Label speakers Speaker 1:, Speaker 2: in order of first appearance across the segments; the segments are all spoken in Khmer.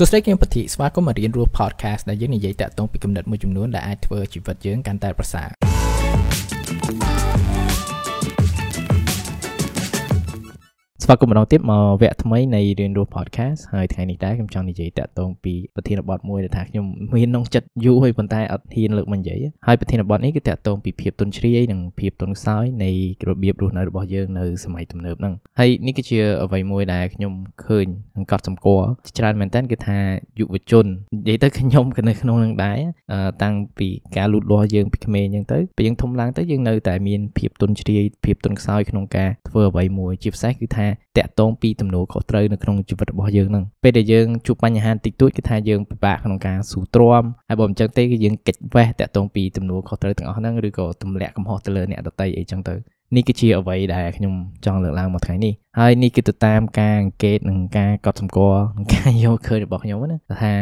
Speaker 1: សួស្តីគឹមពធីស្វាគមន៍មករៀនរស់ podcast ដែលយើងនិយាយតាក់ទងពីគំនិតមួយចំនួនដែលអាចធ្វើជីវិតយើងកាន់តែប្រសើរ ស្វាគមន៍ម្ដងទៀតមកវគ្គថ្មីនៃរៀនរស់ podcast ហើយថ្ងៃនេះដែរខ្ញុំចង់និយាយតាក់ទងពីប្រធានបទមួយដែលថាខ្ញុំមានក្នុងចិត្តយូរហើយប៉ុន្តែអត់ហ៊ានលើកមកនិយាយហើយប្រធានបទនេះគឺតាក់ទងពីភាពទន់ជ្រាយនិងភាពទន់ខ្សោយនៃរបៀបរស់នៅរបស់យើងនៅសម័យទំនើបហ្នឹងហើយនេះគឺជាអ្វីមួយដែលខ្ញុំឃើញនិងកត់សម្គាល់ច្រើនមែនតើគឺថាយុវជននិយាយទៅខ្ញុំក៏នៅក្នុងនឹងដែរតាំងពីការលូតលាស់យើងពីក្មេងអញ្ចឹងទៅពេលយើងធំឡើងទៅយើងនៅតែមានភាពទន់ជ្រាយភាពទន់ខ្សោយក្នុងការធ្វើអ្វីមួយជាពិសេសគឺថាតាក់ទងពីទំនួលខុសត្រូវនៅក្នុងជីវិតរបស់យើងហ្នឹងពេលដែលយើងជួបបញ្ហាតិចតួចគឺថាយើងពិបាកក្នុងការស៊ូទ្រាំហើយបើមិនចឹងទេគឺយើងកិច្ចវេះតាក់ទងពីទំនួលខុសត្រូវទាំងអស់ហ្នឹងឬក៏ទម្លាក់កំហុសទៅលើអ្នកដទៃអីចឹងទៅនេះគឺជាអ្វីដែលខ្ញុំចង់លើកឡើងមកថ្ងៃនេះហើយនេះគឺទៅតាមការអង្កេតនិងការកត់សម្គាល់និងការយកឃើញរបស់ខ្ញុំណាថា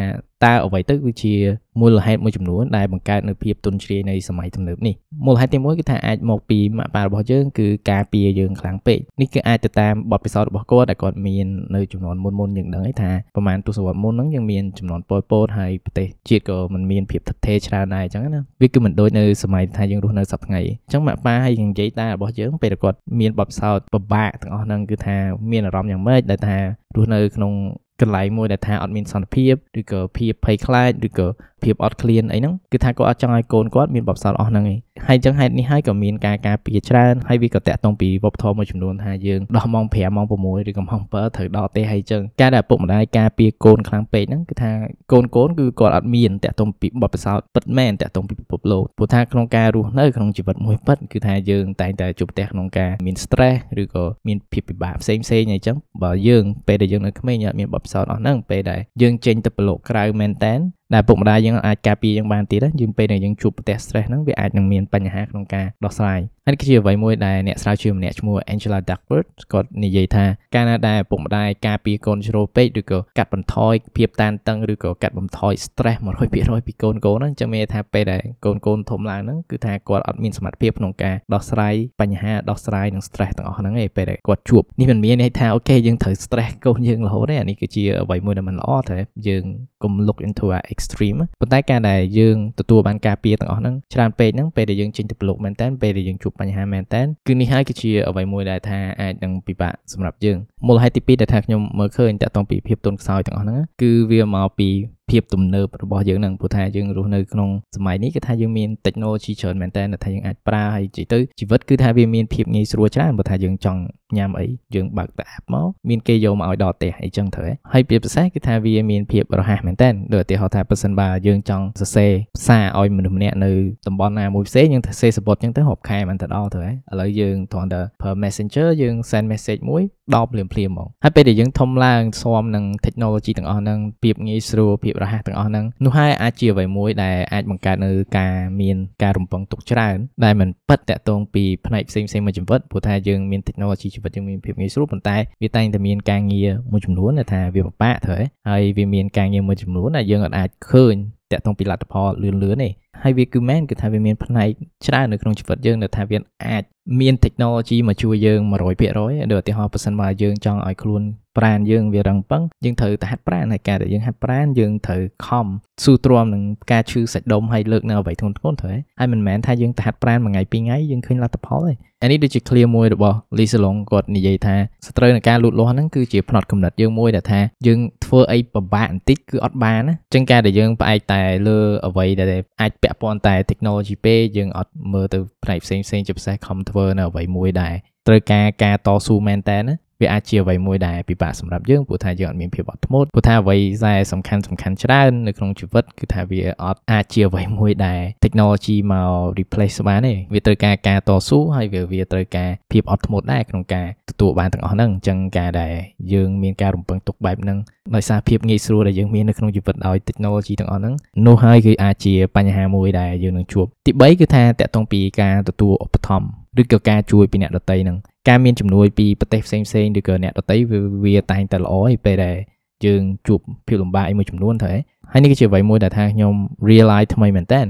Speaker 1: តើអ្វីទៅគឺជាមូលហេតុមួយចំនួនដែលបង្កើតនៅភាពទុនជ្រាយនៃសម័យទំនើបនេះមូលហេតុទី1គឺថាអាចមកពីម៉ាក់ប៉ារបស់យើងគឺការពារយើងខ្លាំងពេកនេះគឺអាចទៅតាមបទពិសោធន៍របស់គាត់ដែលគាត់មាននៅចំនួនមុនមុនយើងដឹងហើយថាប្រហែលទសវត្សរ៍មុនហ្នឹងយើងមានចំនួនពលពតហើយប្រទេសជាតិក៏មិនមានភាពថិតថេរច្រើនដែរអញ្ចឹងណាវាគឺមិនដូចនៅសម័យថាយើងរស់នៅសប្តាហ៍ថ្ងៃអញ្ចឹងម៉ាក់ប៉ាហើយនិយាយតារបស់យើងពេលគាត់មានបទពិសោធន៍ពិបាកទាំងអស់ហ្នឹងគឺថាមានអារម្មណ៍យ៉ាងម៉េចដែលថារស់នៅក្នុង កន្លែងមួយដែលថាអត់មានសន្តិភាពឬក៏ភាពភ័យខ្លាចឬក៏ភាពអត់ឃ្លានអីហ្នឹងគឺថាគាត់អត់ចង់ឲ្យកូនគាត់មានបបផ្សោតអស់ហ្នឹងឯងហើយអញ្ចឹងហេតុនេះហើយក៏មានការការពារច្រើនហើយវាក៏តាក់ទងពីវប្បធម៌មួយចំនួនថាយើងដោះម៉ោង5ម៉ោង6ឬក៏ម៉ោង7ត្រូវដល់ទេហើយអញ្ចឹងការដែលឪពុកម្ដាយការពារកូនខ្លាំងពេកហ្នឹងគឺថាកូនកូនគឺគាត់អត់មានតាក់ទងពីបបផ្សោតពិតមែនតាក់ទងពីពិភពលោកព្រោះថាក្នុងការរស់នៅក្នុងជីវិតមួយពិតគឺថាយើងតែងតែជួបប្រទះក្នុងការមាន stress ឬក៏មានភាពពិបាកផ្សេងផ្សេងអីចឹងបើយើងពេលដែលយើងនៅក្មេងអត់មានបបផ្សោតអស់ហ្នឹងពេលដែលយើងចេញទៅប្រឡូកក្រៅមែនតែនដែលពុកម្ដាយយើងអាចការពារយើងបានទៀតយើងពេលដែលយើងជួបប្រទះ stress ហ្នឹងវាអាចនឹងមានបញ្ហាក្នុងការដោះស្រាយ ហើយគឺជាអ្វីមួយដែលអ្នកស្រាវជ្រាវម្នាក់ឈ្មោះ Angela Duckworth គាត់និយាយថាកាលណាដែលពុកម្ដាយការពារកូនជ្រុលពេកឬក៏កាត់បន្ថយភាពតានតឹងឬក៏កាត់បន្ថយ stress 100%ពីកូនកូនហ្នឹងចឹងមានថាពេលដែលកូនកូនធំឡើងហ្នឹងគឺថាគាត់អត់មានសមត្ថភាពក្នុងការដោះស្រាយបញ្ហាដោះស្រាយនឹង stress ទាំងអស់ហ្នឹងឯងពេលដែលគាត់ជួបនេះមិនមានន័យថាអូខេយើងត្រូវ stress កូនយើងរហូតទេអានេះគឺជាអ្វីមួយដែលមិនល្អតែយើងកុំ look into a extreme ប៉ុន្តែការដែលយើងទទួលបានការពារទាំងអស់ហ្នឹងច្រើនពេកហ្នឹងពេលដែលយើងចេញទៅប្រឡូកមែនតើពេលដែលយើងជួបបញ្ហាមែនតើគឺនេះហើយគឺជាអ្វីមួយដែលថាអាចនឹងពិបាកសម្រាប់យើងមូលហេតុទី2ដែលថាខ្ញុំមើលឃើញតាក់ទងពីភាពទន់ខ្សោយទាំងអស់ហ្នឹងគឺវាមកពី ភាពទំនើបរបស់យើងហ្នឹងព្រោះថាយើងរស់នៅក្នុងសម័យនេះគឺថាយើងមាន technology ច្រើនមែនតើថាយើងអាចប្រើហើយនិយាយទៅជីវិតគឺថាវាមានភាពងាយស្រួលច្រើនព្រោះថាយើងចង់ញ៉ាំអីយើងបើកតែ app មកមានគេយកមកឲ្យដល់ផ្ទះអីចឹងត្រូវហើយភាពពិសេសគឺថាវាមានភាពរហ័សមែនតើដូចឧទាហរណ៍ថាប៉ះសិនបើយើងចង់សរសេរសារឲ្យមនុស្សម្នាក់នៅតំបន់ណាមួយផ្សេងយើងសរសេរសបុតចឹងទៅរាប់ខែមិនទៅដល់ត្រូវឥឡូវយើងគ្រាន់តែ per messenger យើង send message មួយដល់ភ្លាមភ្លាមហ្មងហើយពេលដែលយើងធំឡើងស្មនឹង technology ទាំងអស់ហ្នឹងភាពងាយស្រួលភាពរហ័សទាំងអស់ហ្នឹងនោះហើយអាចជាអ្វីមួយដែលអាចបង្កើតនៅការមានការរំពឹងទុកច្រើនដែលមិនពិតតាក់ទងពីផ្នែកផ្សេងផ្សេងមួយជីវិតព្រោះថាយើងមាន technology ជីវិតយើងមានភាពងាយស្រួលប៉ុន្តែវាតែងតែមានការងារមួយចំនួនដែលថាវាពិបាកត្រូវហើយវាមានការងារមួយចំនួនដែលយើងអាចឃើញតាក់ទងពីលទ្ធផលលឿនលឿនទេហើយវាគឺមែនគឺថាវាមានផ្នែកច្រើននៅក្នុងជីវិតយើងដែលថាវាអាចមាន technology មកជួយយើង100%ដូចឧទាហរណ៍ប៉ះសិនបើយើងចង់ឲ្យខ្លួន ប្រានយើងវារឹងប៉ឹងយើងត្រូវតែហាត់ប្រានហើយការដែលយើងហាត់ប្រានយើងត្រូវខំស៊ូទ្រាំនឹងការឈឺសាច់ដុំហើយលើកនៅអ្វីធ្ងន់ធ្ងរទៅហើយមិនមែនថាយើងទៅហាត់ប្រានមួយថ្ងៃពីរថ្ងៃយើងឃើញលទ្ធផលទេអានេះដូចជា clear មួយរបស់ Lee Salong គាត់និយាយថាសត្រូវនឹងការលូតលាស់ហ្នឹងគឺជាផ្នត់កំណត់យើងមួយដែលថាយើងធ្វើអីពិបាកបន្តិចគឺអត់បានណាអញ្ចឹងការដែលយើងផ្អែកតែលើអ្វីដែលអាចពាក់ព័ន្ធតែ technology ពេកយើងអត់មើលទៅផ្នែកផ្សេងផ្សេងជាពិសេសខំធ្វើនៅអ្វីមួយដែលត្រូវការការតស៊ូមែនតើណា វាអាចជាអ្វីមួយដែលពិបាកសម្រាប់យើងព្រោះថាយើងអត់មានភាពអត់ធ្មត់ព្រោះថាអ្វីដែលសំខាន់សំខាន់ច្រើននៅក្នុងជីវិតគឺថាវាអត់អាចជាអ្វីមួយដែល technology មក replace បានទេវាត្រូវការការតស៊ូហើយវាវាត្រូវការភាពអត់ធ្មត់ដែរក្នុងការទទួលបានទាំងអស់ហ្នឹងអញ្ចឹងការដែលយើងមានការរំពឹងទុកបែបហ្នឹងដោយសារភាពងាយស្រួលដែលយើងមាននៅក្នុងជីវិតដោយ technology ទាំងអស់ហ្នឹងនោះហើយគឺអាចជាបញ្ហាមួយដែលយើងនឹងជួបទី3គឺថាតកតងពីការទទួលឧបត្ថម្ភឬក៏ការជួយពីអ្នកដទៃហ្នឹង ការមានជំនួយពីប្រទេសផ្សេងផ្សេងឬក៏អ្នកដទៃវាតែងតែល្អឯពេលដែលយើងជួបភាពលំបាកមួយចំនួនទៅហើយនេះគឺជាអ្វីមួយដែលថាខ្ញុំ realize ថ្មីមែនតើ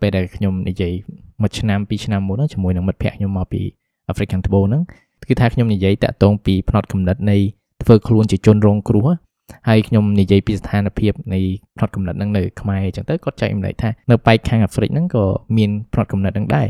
Speaker 1: ពេលដែលខ្ញុំនិយាយមួយឆ្នាំពីរឆ្នាំមុនជាមួយនឹងមិត្តភ័ក្តិខ្ញុំមកពី African Table ហ្នឹងគឺថាខ្ញុំនិយាយតាក់ទងពីផ្នត់គំនិតនៃធ្វើខ្លួនជាជនរងគ្រោះហើយខ្ញុំនិយាយពីស្ថានភាពនៃផ្នត់កំណត់ហ្នឹងនៅខ្មែរអញ្ចឹងទៅគាត់ចែករំលែកថានៅប៉ែកខាងអាហ្វ្រិកហ្នឹងក៏មានផ្នត់កំណត់ហ្នឹងដែរ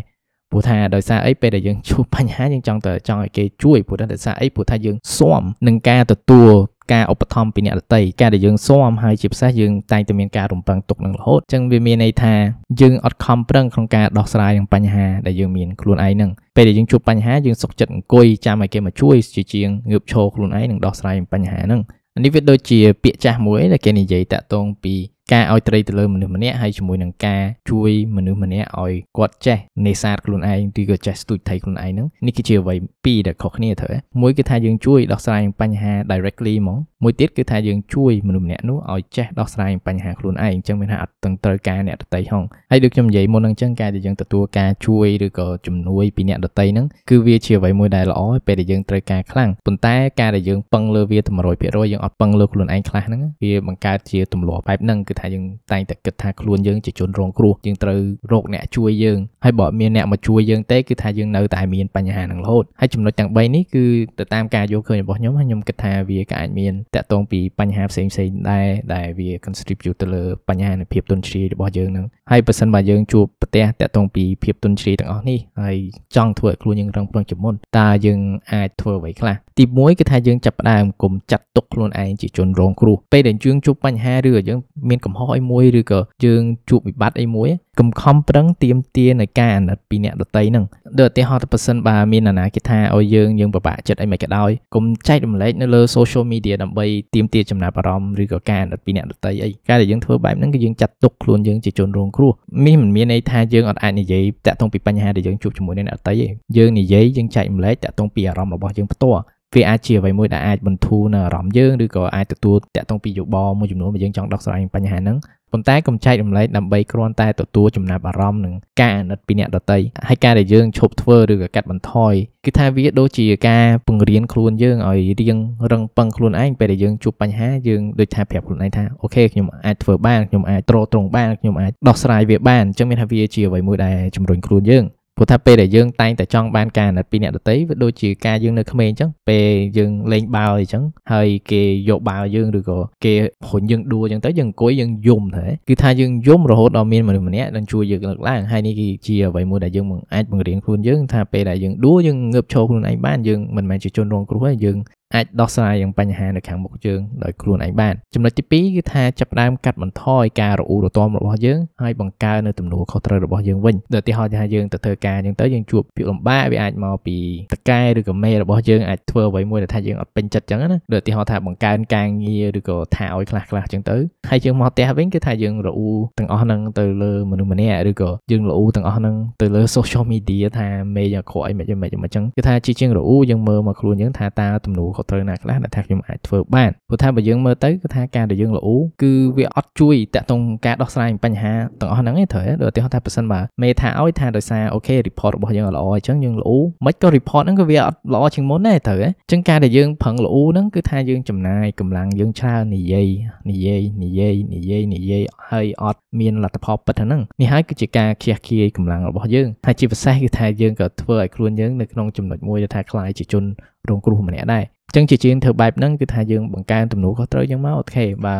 Speaker 1: ព្រោះថាដោយសារអីពេលដែលយើងជួបបញ្ហាយើងចង់ទៅចង់ឲ្យគេជួយព្រោះថាដោយសារអីព្រោះថាយើងស៊ាំនឹងការទទួលការឧបត្ថម្ភពីអ្នកដតីការដែលយើងស៊ាំហើយជាពិសេសយើងតែងតែមានការរំពឹងទុកនឹងរហូតអញ្ចឹងវាមានន័យថាយើងអត់ខំប្រឹងក្នុងការដោះស្រាយនឹងបញ្ហាដែលយើងមានខ្លួនឯងហ្នឹងពេលដែលយើងជួបបញ្ហាយើងសុខចិត្តអង្គុយចាំឲ្យគេមកជួយជាជាងងើបឈរខ្លួនឯងនឹងដោះស្រាយបញ្ហាហ្នឹងនេះវាដូចជាពាក្យចាស់មួយដែលគេនិយាយតាក់ទងពី ការឲ្យត្រីទៅលើមនុស្សម្នាក់ហើយជាមួយនឹងការជួយមនុស្សម្នាក់ឲ្យគាត់ចេះនេសាទខ្លួនឯងឬក៏ចេះស្ទូចថៃខ្លួនឯងហ្នឹងនេះគឺជាអ្វីពីរដែលខុសគ្នាទៅមួយគឺថាយើងជួយដោះស្រាយបញ្ហា directly ហ្មងមួយទៀតគឺថាយើងជួយមនុស្សម្នាក់នោះឲ្យចេះដោះស្រាយបញ្ហាខ្លួនឯងអញ្ចឹងមានថាអត់ទាំងត្រូវការអ្នកដតីហងហើយដូចខ្ញុំនិយាយមុនហ្នឹងអញ្ចឹងការដែលយើងទទួលការជួយឬក៏ជំនួយពីអ្នកដតីហ្នឹងគឺវាជាអ្វីមួយដែលល្អពេលដែលយើងត្រូវការខ្លាំងប៉ុន្តែការដែលយើងពឹងលើវាទៅ100%យើងអត់ពឹងលើខ្លួនឯងខ្លះហ្នឹងវាបង្កើតជាទម្លាប់បែបហ្នឹងគឺថាយើងតែងតែគិតថាខ្លួនយើងជាជនរងគ្រោះយើងត្រូវរកអ្នកជួយយើងហើយបើមានអ្នកមកជួយយើងទេគឺថាយើងនៅតែមានបញ្ហានឹងរហូតហើយចំណុចទាំង3នេះគឺទៅតាមការយល់ឃើញរបស់ខ្ញុំហើយខ្ញុំគិតថាវាក៏អាចមានតកតងពីបញ្ហាផ្សេងផ្សេងដែរដែលវា contribute ទៅលើបញ្ហានៃភាពទន់ជ្រាយរបស់យើងនឹងហើយបើសិនបើយើងជួបប្រទះតកតងពីភាពទន់ជ្រាយទាំងអស់នេះហើយចង់ធ្វើឲ្យខ្លួនយើងរឹងប្រឹងជាមុនតើយើងអាចធ្វើអ្វីខ្លះ ទី1គឺថាយើងចាប់ផ្ដើមកុំចាត់ទុកខ្លួនឯងជាជនរងគ្រោះពេលដែលយើងជួបបញ្ហាឬក៏យើងមានកំហុសអីមួយឬក៏យើងជួបវិបត្តិអីមួយ កុំខំប្រឹងទៀមទានៅការអាណិតពីអ្នកដតីហ្នឹងដូចឧទាហរណ៍ទៅប៉ះសិនបើមានអាណាគេថាឲ្យយើងយើងពិបាកចិត្តអីមិនក៏ដោយកុំចែករំលែកនៅលើ social media ដើម្បីទៀមទាចំណាប់អារម្មណ៍ឬក៏ការអាណិតពីអ្នកដតីអីការដែលយើងធ្វើបែបហ្នឹងគឺយើងចាត់ទុកខ្លួនយើងជាជនរងគ្រោះនេះមិនមានន័យថាយើងអត់អាចនិយាយតាក់ទងពីបញ្ហាដែលយើងជួបជាមួយនឹងអ្នកដតីទេយើងនិយាយយើងចែករំលែកតាក់ទងពីអារម្មណ៍របស់យើងផ្ទាល់វាអាចជាអ្វីមួយដែលអាចបន្ធូរនៅអារម្មណ៍យើងឬក៏អាចទទួលតាក់ទងពីយោបល់មួយចំនួនដែលយើងចង់ដោះស្រាយបញ្ហាហ្នឹង ប៉ុន្តែកុំចែករំលែកដើម្បីគ្រាន់តែទទួលចំណាប់អារម្មណ៍នឹងការអាណិតពីអ្នកដទៃហើយការដែលយើងឈប់ធ្វើឬក៏កាត់បន្ថយគឺថាវាដូចជាការពង្រៀនខ្លួនយើងឲ្យរៀងរឹងប៉ឹងខ្លួនឯងពេលដែលយើងជួបបញ្ហាយើងដូចថាប្រាប់ខ្លួនឯងថាអូខេខ្ញុំអាចធ្វើបានខ្ញុំអាចទ្រទ្រង់បានខ្ញុំអាចដោះស្រាយវាបានអញ្ចឹងមានថាវាជាអ្វីមួយដែលជំរុញខ្លួនយើង ព្រោះថាពេលដែលយើងតែងតែចង់បានការអាណិតពីអ្នកដទៃវាដូចជាការយើងនៅក្មេងអញ្ចឹងពេលយើងលេងបាល់អញ្ចឹងហើយគេយកបាល់យើងឬក៏គេរុញយើងដួលអញ្ចឹងទៅយើងអង្គុយយើងយំទៅគឺថាយើងយំរហូតដល់មានមនុស្សម្នាក់នឹងជួយយើងលើកឡើងហើយនេះគឺជាអ្វីមួយដែលយើងអាចបង្រៀនខ្លួនយើងថាពេលដែលយើងដួលយើងងើបឈរខ្លួនឯងបានយើងមិនមែនជាជនរងគ្រោះទេយើង អាចដោះស្រាយយ៉ាងបញ្ហានៅខាងមុខយើងដោយខ្លួនឯងបានចំណុចទី2គឺថាចាប់ផ្ដើមកាត់បន្ថយការរអ៊ូរទាំរបស់យើងហើយបង្កើននៅទំនួលខុសត្រូវរបស់យើងវិញដូចឧទាហរណ៍ថាយើងទៅធ្វើការអញ្ចឹងទៅយើងជួបភាពលំបាកវាអាចមកពីតកែឬក៏មេរបស់យើងអាចធ្វើអ្វីមួយដែលថាយើងអត់ពេញចិត្តអញ្ចឹងណាដូចឧទាហរណ៍ថាបង្កើនការងារឬក៏ថាឲ្យខ្លះខ្លះអញ្ចឹងទៅហើយយើងមកផ្ទះវិញគឺថាយើងរអ៊ូទាំងអស់ហ្នឹងទៅលើមនុស្សម្នាក់ឬក៏យើងរអ៊ូទាំងអស់ហ្នឹងទៅលើ social media ថាមេយ៉ាងខកអីមិនមិនអញ្ចឹងគឺថាជាជាងរអ៊ូយើងមើលមកខ្លួនយើងថាតើទំនួលខុសត្រូវណាខ្លះដែលថាខ្ញុំអាចធ្វើបានព្រោះថាបើយើងមើលទៅគឺថាការដែលយើងល្អគឺវាអត់ជួយតាក់ទងការដោះស្រាយបញ្ហាទាំងអស់ហ្នឹងទេត្រូវដូចឧទាហរណ៍ថាប្រសិនបើមេថាឲ្យថាដោយសារអូខេ report របស់យើងល្អអញ្ចឹងយើងល្អមិនក៏ report ហ្នឹងក៏វាអត់ល្អជាងមុនដែរត្រូវអញ្ចឹងការដែលយើងប្រឹងល្អហ្នឹងគឺថាយើងចំណាយកម្លាំងយើងច្រើននិយាយនិយាយនិយាយនិយាយនិយាយហើយអត់មានលទ្ធផលពិតហ្នឹងនេះហើយគឺជាការខ្ជះខ្ជាយកម្លាំងរបស់យើងហើយជាពិសេសគឺថាយើងក៏ធ្វើឲ្យខ្លួនយើងនៅក្នុងចំណុចមួយដែលថាខ្លាយជាជនរងគ្រោះម្នាក់ដែរ ចឹងជាជាងធ្វើបែបហ្នឹងគឺថាយើងបង្កើនទំនួលខុសត្រូវយើងមកអូខេបើ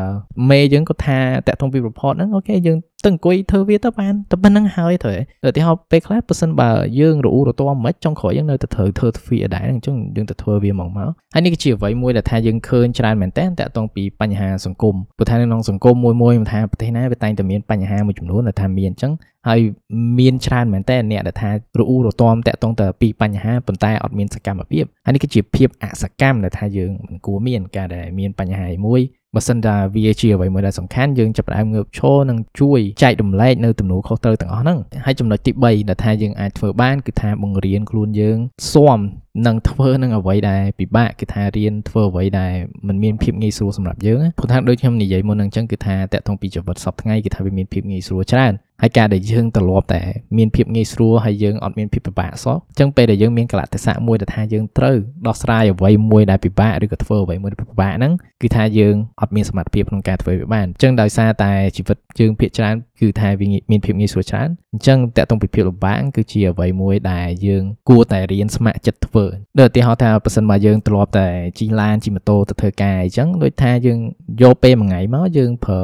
Speaker 1: មេយើងក៏ថាតាក់ទងពី report ហ្នឹងអូខេយើងទៅអង្គុយធ្វើវាទៅបានតែប៉ុណ្្នឹងហើយត្រូវឧទាហរណ៍ពេលខ្លះបើសិនបើយើងរអ៊ូរទាំមិនចុងក្រោយយើងនៅតែត្រូវធ្វើវាដែរអញ្ចឹងយើងទៅធ្វើវាមកមកហើយនេះគឺជាអ្វីមួយដែលថាយើងឃើញច្រើនមែនតើតាក់ទងពីបញ្ហាសង្គមព្រោះថានៅក្នុងសង្គមមួយមួយមិនថាប្រទេសណាវាតែងតែមានបញ្ហាមួយចំនួនដែលថាមានអញ្ចឹងហើយមានច្រើនមែនតើអ្នកដែលថារអ៊ូរទាំតាក់ទងទៅពីបញ្ហាប៉ុន្តែអត់មានសកម្មភាពហើយនេះគឺជាភាពអសកម្មដែលថាយើងមិនគួរមានការដែលមានបញ្ហាមួយ បើសិនថាវាជាអ្វីមួយដែលសំខាន់យើងចាប់ផ្ដើមងើបឈរនិងជួយចែករំលែកនៅទំនួលខុសត្រូវទាំងអស់ហ្នឹងហើយចំណុចទី3ដែលថាយើងអាចធ្វើបានគឺថាបង្រៀនខ្លួនយើងស៊ាំនឹងធ្វើនឹងអ្វីដែលពិបាកគឺថារៀនធ្វើអ្វីដែលมันមានភាពងាយស្រួលសម្រាប់យើងព្រោះថាដូចខ្ញុំនិយាយមុនហ្នឹងអញ្ចឹងគឺថាតកតងពីជីវិតសពថ្ងៃគឺថាវាមានភាពងាយស្រួលច្រើន ហើយការដែលយើងត្រឡប់តែមានភាពងាយស្រួលហើយយើងអត់មានភាពពិបាកសោះអញ្ចឹងពេលដែលយើងមានកលៈទេសៈមួយដែលថាយើងត្រូវដោះស្រាយអ្វីមួយដែលពិបាកឬក៏ធ្វើអ្វីមួយដែលពិបាកហ្នឹងគឺថាយើងអត់មានសមត្ថភាពក្នុងការធ្វើវាបានអញ្ចឹងដោយសារតែជីវិតយើងភាគច្រើនគឺថាវាមានភាពងាយស្រួលច្រើនអញ្ចឹងតកតងពីភាពលំបាកគឺជាអ្វីមួយដែលយើងគួរតែរៀនស្ម័គ្រចិត្តធ្វើដូចឧទាហរណ៍ថាបើសិនមកយើងធ្លាប់តែជិះឡានជិះម៉ូតូទៅធ្វើការអញ្ចឹងដូចថាយើងយកពេលមួយថ្ងៃមកយើងប្រើ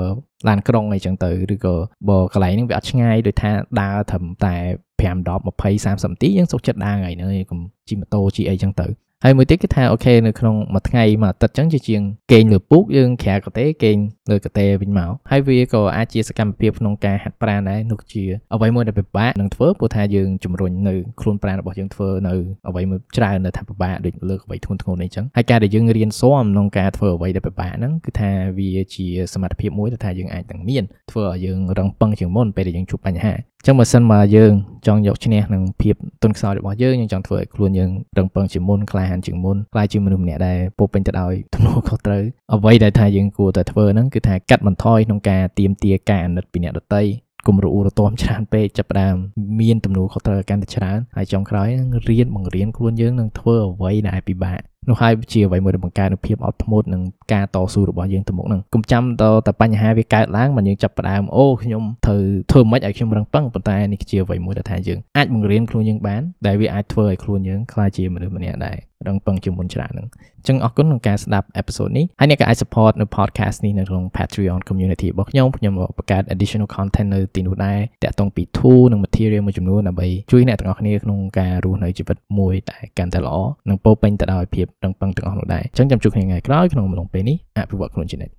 Speaker 1: ឡានក្រុងអីចឹងទៅឬក៏បើកន្លែងហ្នឹងវាអត់ឆ្ងាយដូចថាដើរត្រឹមតែ5 10 20 30នាទីយើងសុខចិត្តដើរថ្ងៃហ្នឹងកុំជិះម៉ូតូជិះអីចឹងទៅ ហើយមួយទៀតគឺថាអូខេនៅក្នុងមួយថ្ងៃមួយអាទិត្យចឹងជាជាងគេងលើពូកយើងក្រៅកតេគេងលើកតេវិញមកហើយវាក៏អាចជាសកម្មភាពក្នុងការហាត់ប្រាណដែរនោះជាអ្វីមួយដែលពិបាកនឹងធ្វើព្រោះថាយើងជំរុញនៅខ្លួនប្រាណរបស់យើងធ្វើនៅអ្វីមួយច្រើននៅថាពិបាកដូចលើកអ្វីធ្ងន់ធ្ងរនេះចឹងហើយការដែលយើងរៀនស៊ាំក្នុងការធ្វើអ្វីដែលពិបាកហ្នឹងគឺថាវាជាសមត្ថភាពមួយដែលថាយើងអាចនឹងមានធ្វើឲ្យយើងរឹងប៉ឹងជាងមុនពេលដែលយើងជួបបញ្ហាចឹងបើសិនមកយើងចង់យកឈ្នះនឹងភាពទុនខ្សោយរបស់យើងយើងចង់ធ្វើឲ្យខ្លួនយើងរឹងប៉ឹងជាងមុនក្លាហានជាងមុនក្លាយជាមនុស្សម្នាក់ដែលពោពេញទៅដោយទំនួលខុសត្រូវអ្វីដែលថាយើងគួរតែធ្វើហ្នឹងគឺថាកាត់បន្ថយក្នុងការទៀមទាការអាណិតពីអ្នកដទៃកុំរអ៊ូរទាំច្រើនពេកចាប់ផ្ដើមមានទំនួលខុសត្រូវកាន់តែច្រើនហើយចុងក្រោយរៀនបង្រៀនខ្លួនយើងនឹងធ្វើអ្វីដែលពិបាក នោះហើយជាអ្វីមួយដែលបង្កើតនូវភាពអត់ធ្មត់និងការតស៊ូរបស់យើងទៅមុខហ្នឹងកុំចាំតតែបញ្ហាវាកើតឡើងមកយើងចាប់ផ្ដើមអូខ្ញុំត្រូវធ្វើមិនឲ្យខ្ញុំរឹងប៉ឹងប៉ុន្តែនេះជាអ្វីមួយដែលថាយើងអាចបង្រៀនខ្លួនយើងបានដែលវាអាចធ្វើឲ្យខ្លួនយើងក្លាយជាមនុស្សម្នាក់ដែររឹងប៉ឹងជាងមុនច្រើនហ្នឹងអញ្ចឹងអរគុណក្នុងការស្ដាប់អេពីសូតនេះហើយអ្នកក៏អាច support នៅ podcast នេះនៅក្នុង Patreon community របស់ខ្ញុំខ្ញុំបង្កើត additional content នៅទីនោះដែរតាក់ទងពី tool និង material មួយចំនួនដើម្បីជួយអ្នកទាំងអស់គ្នាក្នុងការរស់នៅជីវិតមួយដែលកាន់តែល្អនិងពោពេញទៅដោយភាពរឹងប៉ឹងទាំងអស់នោះដែរអញ្ចឹងចាំជួបគ្នាថ្ងៃក្រោយក្នុងអំឡុងពេលនេះអភិវឌ្ឍខ្លួនជានិច្ច